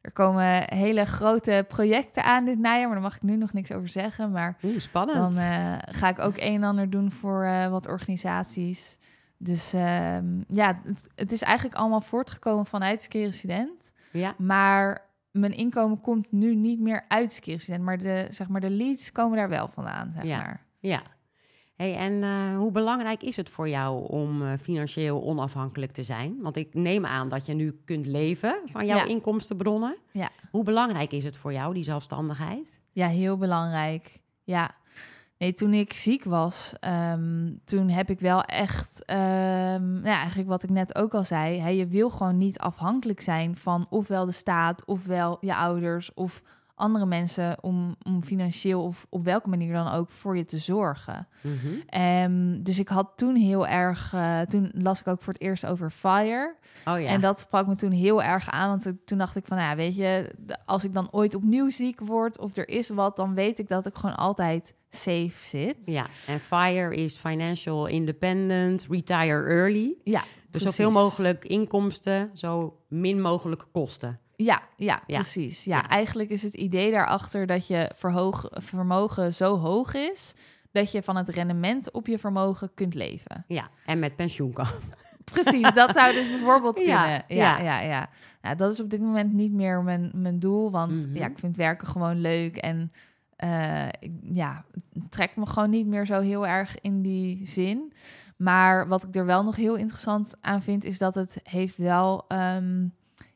er komen hele grote projecten aan dit najaar, maar daar mag ik nu nog niks over zeggen. Maar Oeh, spannend. dan eh, ga ik ook een en ander doen voor eh, wat organisaties. Dus ehm, ja, het, het is eigenlijk allemaal voortgekomen vanuit Skere Student. ja, Maar mijn inkomen komt nu niet meer uit Skere Student. Maar de, zeg maar de leads komen daar wel vandaan, zeg Ja. maar. ja. Hey, en eh, hoe belangrijk is het voor jou om eh, financieel onafhankelijk te zijn? Want ik neem aan dat je nu kunt leven van jouw Ja. inkomstenbronnen. Ja. Hoe belangrijk is het voor jou, die zelfstandigheid? Ja, heel belangrijk. Ja. Nee, toen ik ziek was, ehm, toen heb ik wel echt, ehm, nou ja, eigenlijk wat ik net ook al zei, hè, je wil gewoon niet afhankelijk zijn van ofwel de staat, ofwel je ouders of andere mensen om, om financieel of op welke manier dan ook voor je te zorgen. Ehm, dus ik had toen heel erg, eh, toen las ik ook voor het eerst over FIRE. Oh ja. En dat sprak me toen heel erg aan. Want toen dacht ik van, nou ja, weet je, als ik dan ooit opnieuw ziek word of er is wat, dan weet ik dat ik gewoon altijd safe zit. ja, en FIRE is Financial Independent, Retire Early. Ja, Dus precies. zoveel mogelijk inkomsten, zo min mogelijk kosten. Ja, ja, Ja. precies. Ja, Ja. eigenlijk is het idee daarachter dat je verhoog, vermogen zo hoog is dat je van het rendement op je vermogen kunt leven. Ja, en met pensioen kan. Precies, dat zou dus bijvoorbeeld kunnen. ja. Ja, ja, ja. Nou, dat is op dit moment niet meer mijn, mijn doel, want Mhm. ja, ik vind werken gewoon leuk en ik, ja, het trekt me gewoon niet meer zo heel erg in die zin. Maar wat ik er wel nog heel interessant aan vind, is dat het heeft wel ehm,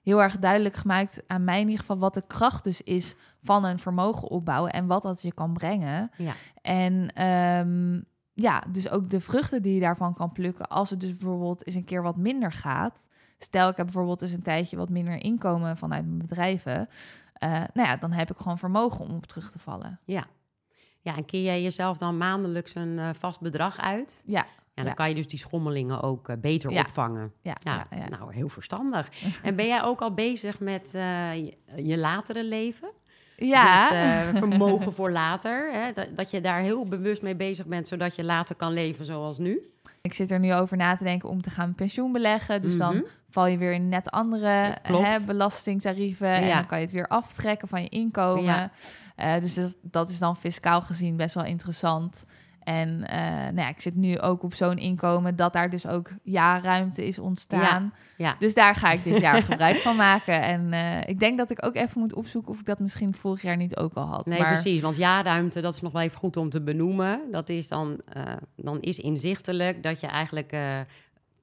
heel erg duidelijk gemaakt aan mij in ieder geval wat de kracht dus is van een vermogen opbouwen en wat dat je kan brengen. Ja. En ehm, ja, dus ook de vruchten die je daarvan kan plukken als het dus bijvoorbeeld eens een keer wat minder gaat. Stel, ik heb bijvoorbeeld eens een tijdje wat minder inkomen vanuit mijn bedrijven. Eh, nou ja, dan heb ik gewoon vermogen om op terug te vallen. Ja. Ja, en keer jij jezelf dan maandelijks een eh, vast bedrag uit? Ja, Ja, dan kan je dus die schommelingen ook eh, beter opvangen. ja, nou, heel verstandig. en ben jij ook al bezig met eh, je, je latere leven? Ja. Dus eh, vermogen voor later. Hè? Dat, dat je daar heel bewust mee bezig bent, zodat je later kan leven zoals nu. Ik zit er nu over na te denken om te gaan pensioen beleggen. Dus dan Mhm. val je weer in net andere hè, belastingtarieven. En Ja. dan kan je het weer aftrekken van je inkomen. Ja. Dus dat, dat is dan fiscaal gezien best wel interessant. En eh, nou ja, ik zit nu ook op zo'n inkomen dat daar dus ook jaarruimte is ontstaan. Ja. Dus daar ga ik dit jaar gebruik van maken. En eh, ik denk dat ik ook even moet opzoeken of ik dat misschien vorig jaar niet ook al had. Nee, maar, precies. Want jaarruimte, dat is nog wel even goed om te benoemen. Dat is dan, eh, dan is inzichtelijk dat je eigenlijk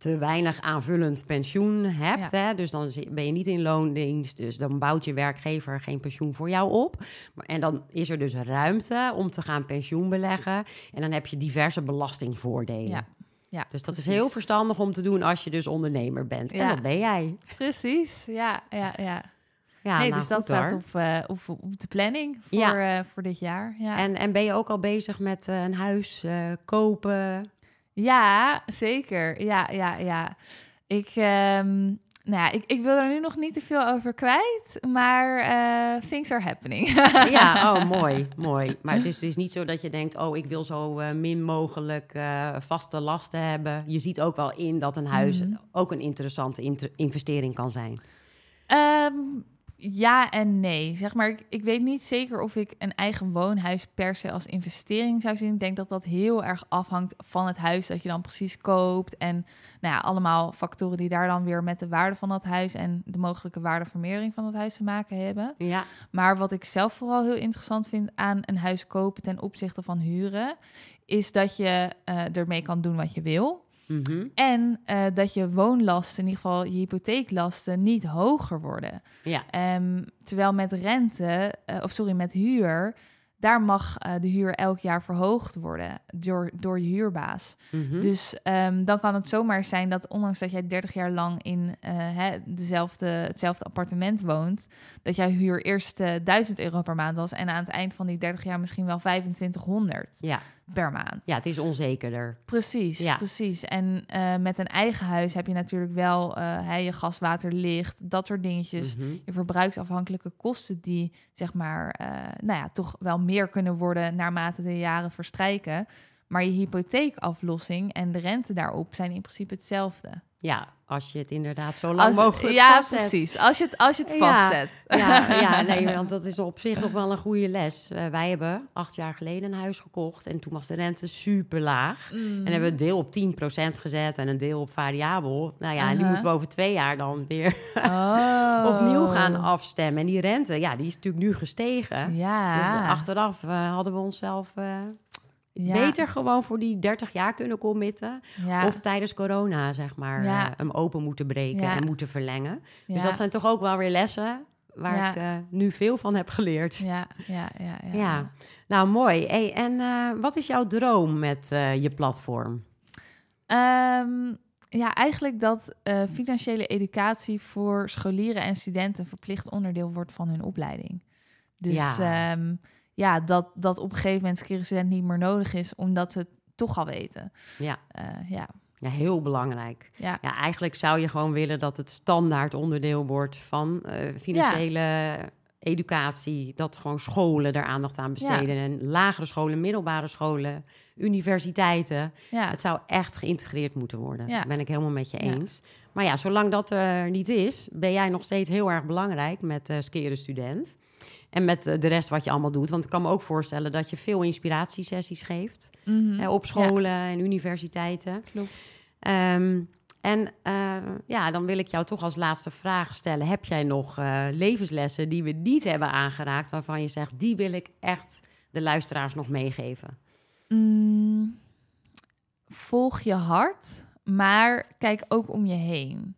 te weinig aanvullend pensioen hebt. Hè? Dus dan ben je niet in loondienst. Dus dan bouwt je werkgever geen pensioen voor jou op. Maar, en dan is er dus ruimte om te gaan pensioen beleggen. En dan heb je diverse belastingvoordelen. Ja. Ja, Dus dat is heel verstandig om te doen als je dus ondernemer bent. En Ja. dat ben jij. Precies, ja, ja, ja. Ja, nee, nou, dus dat staat op, eh, op, op de planning voor, Ja. eh, voor dit jaar. Ja, En, en ben je ook al bezig met eh, een huis kopen? Ja zeker. Ja, ja, ja. Ik, ehm, nou ja, ik, ik wil er nu nog niet te veel over kwijt, maar eh things are happening. Ja, oh, mooi, mooi. Maar dus het is niet zo dat je denkt, oh, ik wil zo eh, min mogelijk eh, vaste lasten hebben. Je ziet ook wel in dat een huis Mhm. ook een interessante inter- investering kan zijn. Ehm, ja en nee. Zeg maar, ik, ik weet niet zeker of ik een eigen woonhuis per se als investering zou zien. Ik denk dat dat heel erg afhangt van het huis dat je dan precies koopt. En nou ja, allemaal factoren die daar dan weer met de waarde van dat huis en de mogelijke waardevermeerdering van het huis te maken hebben. Ja, Maar wat ik zelf vooral heel interessant vind aan een huis kopen ten opzichte van huren, is dat je eh, ermee kan doen wat je wil. Mhm. En eh, dat je woonlasten, in ieder geval je hypotheeklasten, niet hoger worden. ja. Ehm, terwijl met rente, eh, of sorry, met huur, daar mag eh, de huur elk jaar verhoogd worden door, door je huurbaas. mhm. Dus ehm, dan kan het zomaar zijn dat ondanks dat jij 30 jaar lang in eh, hè, dezelfde, hetzelfde appartement woont, dat jouw huur eerst eh 1000 euro per maand was en aan het eind van die 30 jaar misschien wel 2500 ja. Per maand. ja, het is onzekerder. Precies, Ja. precies. En eh, met een eigen huis heb je natuurlijk wel hè, je gas, water, licht, dat soort dingetjes. Mhm. Je verbruiksafhankelijke kosten die, zeg maar, eh, nou ja, toch wel meer kunnen worden naarmate de jaren verstrijken. Maar je hypotheekaflossing en de rente daarop zijn in principe hetzelfde. Ja, als je het inderdaad zo lang Als- mogelijk ja, vastzet. precies. Als je het, als je het Ja. vastzet. Ja, ja, nee, want dat is op zich nog wel een goede les. Eh, wij hebben acht jaar geleden een huis gekocht en toen was de rente super laag. Mm. En hebben we een deel op 10% gezet en een deel op variabel. Nou ja, en die Aha. moeten we over twee jaar dan weer Oh. opnieuw gaan afstemmen. En die rente, ja, die is natuurlijk nu gestegen. Ja. Dus achteraf eh, hadden we onszelf eh, Ja. beter gewoon voor die 30 jaar kunnen committen. Ja. Of tijdens corona, zeg maar, Ja. eh, hem open moeten breken en moeten verlengen. Dus dat zijn toch ook wel weer lessen waar ik eh, nu veel van heb geleerd. Ja, ja, ja, ja. Ja, nou mooi. Hey, en eh, wat is jouw droom met je platform? Ehm, ja, eigenlijk dat financiële educatie voor scholieren en studenten verplicht onderdeel wordt van hun opleiding. Dus Ja. Ja, dat, dat op een gegeven moment student niet meer nodig is, omdat ze het toch al weten. Ja, Eh, ja, ja heel belangrijk. ja, Ja, eigenlijk zou je gewoon willen dat het standaard onderdeel wordt van eh, financiële educatie. Dat gewoon scholen daar aandacht aan besteden. En lagere scholen, middelbare scholen, universiteiten. ja. Het zou echt geïntegreerd moeten worden. Dat ben ik helemaal met je eens. Maar ja, zolang dat er niet is, ben jij nog steeds heel erg belangrijk met eh skeren student. En met eh, de rest wat je allemaal doet. Want ik kan me ook voorstellen dat je veel inspiratiesessies geeft. Mhm. hè, op scholen en universiteiten. Klopt. Ehm, en eh, ja, dan wil ik jou toch als laatste vraag stellen. Heb jij nog eh, levenslessen die we niet hebben aangeraakt... waarvan je zegt, die wil ik echt de luisteraars nog meegeven? Mm, volg je hart, maar kijk ook om je heen.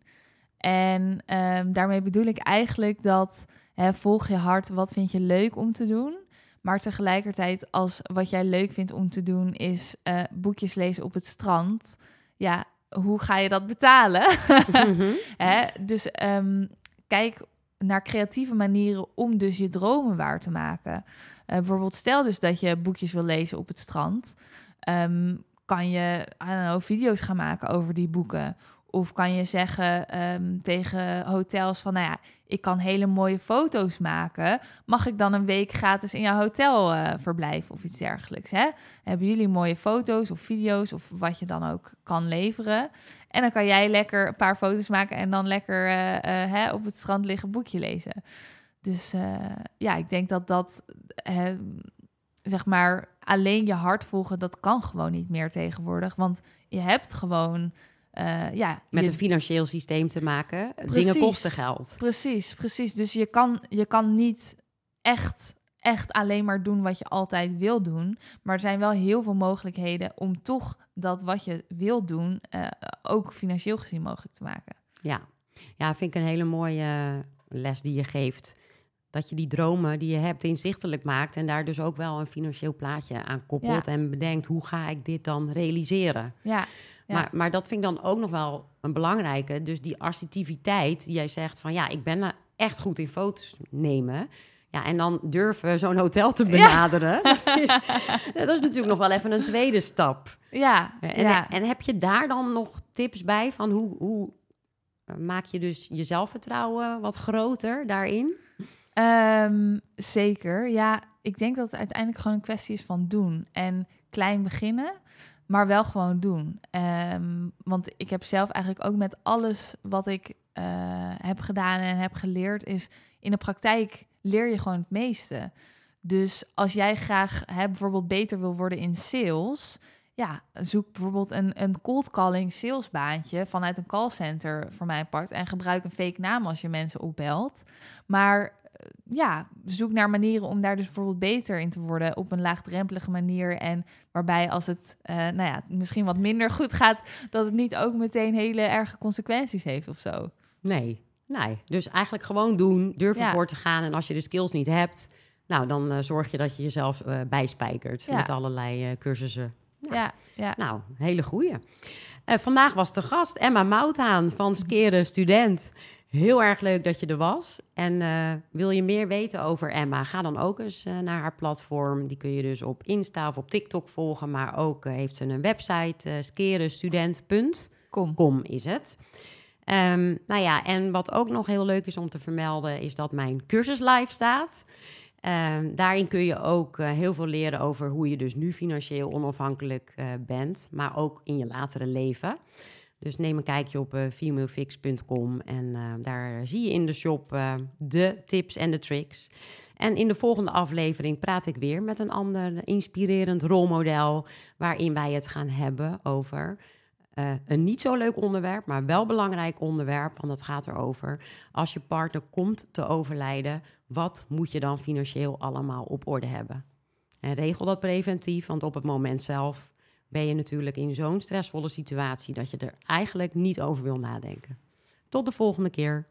En ehm, daarmee bedoel ik eigenlijk dat volg je hart, wat vind je leuk om te doen? Maar tegelijkertijd, als wat jij leuk vindt om te doen is eh, boekjes lezen op het strand, ja, hoe ga je dat betalen? Mhm. Hè? Dus ehm, kijk naar creatieve manieren om dus je dromen waar te maken. Eh, bijvoorbeeld, stel dus dat je boekjes wil lezen op het strand. Ehm, kan je I don't know, video's gaan maken over die boeken. Of kan je zeggen ehm, tegen hotels van, nou ja, ik kan hele mooie foto's maken. Mag ik dan een week gratis in jouw hotel uh, verblijven of iets dergelijks? Hè? Hebben jullie mooie foto's of video's of wat je dan ook kan leveren? En dan kan jij lekker een paar foto's maken en dan lekker uh, hè, op het strand liggen boekje lezen. Dus ja, ik denk dat dat, zeg maar, alleen je hart volgen, dat kan gewoon niet meer tegenwoordig. Want je hebt gewoon uh, ja, met een financieel systeem te maken. Dingen kosten geld. Precies, precies. Dus je kan, je kan niet echt, echt alleen maar doen wat je altijd wil doen. Maar er zijn wel heel veel mogelijkheden om toch dat wat je wil doen uh, ook financieel gezien mogelijk te maken. Ja. ja, vind ik een hele mooie les die je geeft. Dat je die dromen die je hebt inzichtelijk maakt en daar dus ook wel een financieel plaatje aan koppelt en bedenkt hoe ga ik dit dan realiseren. Ja. Maar, maar dat vind ik dan ook nog wel een belangrijke. Dus die assertiviteit, die jij zegt van ja, ik ben echt goed in foto's nemen. Ja, en dan durven zo'n hotel te benaderen. dat, is, natuurlijk nog wel even een tweede stap. Ja, en, ja. en heb je daar dan nog tips bij van hoe, hoe eh, maak je dus je zelfvertrouwen wat groter daarin? Um, zeker. Ja, ik denk dat het uiteindelijk gewoon een kwestie is van doen en klein beginnen maar wel gewoon doen. Um, want ik heb zelf eigenlijk ook met alles wat ik uh, heb gedaan en heb geleerd, is in de praktijk leer je gewoon het meeste. Dus als jij graag hè, bijvoorbeeld beter wil worden in sales, ja, zoek bijvoorbeeld een, een cold calling salesbaantje vanuit een callcenter voor mijn part en gebruik een fake naam als je mensen opbelt. Maar ja, zoek naar manieren om daar dus bijvoorbeeld beter in te worden op een laagdrempelige manier. En waarbij als het uh, nou ja, misschien wat minder goed gaat, dat het niet ook meteen hele erge consequenties heeft of zo. Nee, nee. Dus eigenlijk gewoon doen, durven ja. voor te gaan. En als je de skills niet hebt, nou dan uh, zorg je dat je jezelf uh, bijspijkert ja. met allerlei cursussen. Nou, ja, ja. Nou, hele goeie. vandaag was de gast Emma Mouthaan van Skeren Student. Heel erg leuk dat je er was. En uh, wil je meer weten over Emma? Ga dan ook eens uh, naar haar platform. Die kun je dus op Insta of op TikTok volgen. Maar ook uh, heeft ze een website, uh, skerestudent.com is het. Um, nou ja, en wat ook nog heel leuk is om te vermelden... is dat mijn cursus live staat. Um, daarin kun je ook heel veel leren over hoe je dus nu financieel onafhankelijk bent. Maar ook in je latere leven. Dus neem een kijkje op uh, femalefix.com en uh, daar zie je in de shop uh, de tips en de tricks. En in de volgende aflevering praat ik weer met een ander inspirerend rolmodel, waarin wij het gaan hebben over een niet zo leuk onderwerp, maar wel belangrijk onderwerp. Want het gaat erover, als je partner komt te overlijden, wat moet je dan financieel allemaal op orde hebben? En regel dat preventief, want op het moment zelf ben je natuurlijk in zo'n stressvolle situatie dat je er eigenlijk niet over wil nadenken. Tot de volgende keer.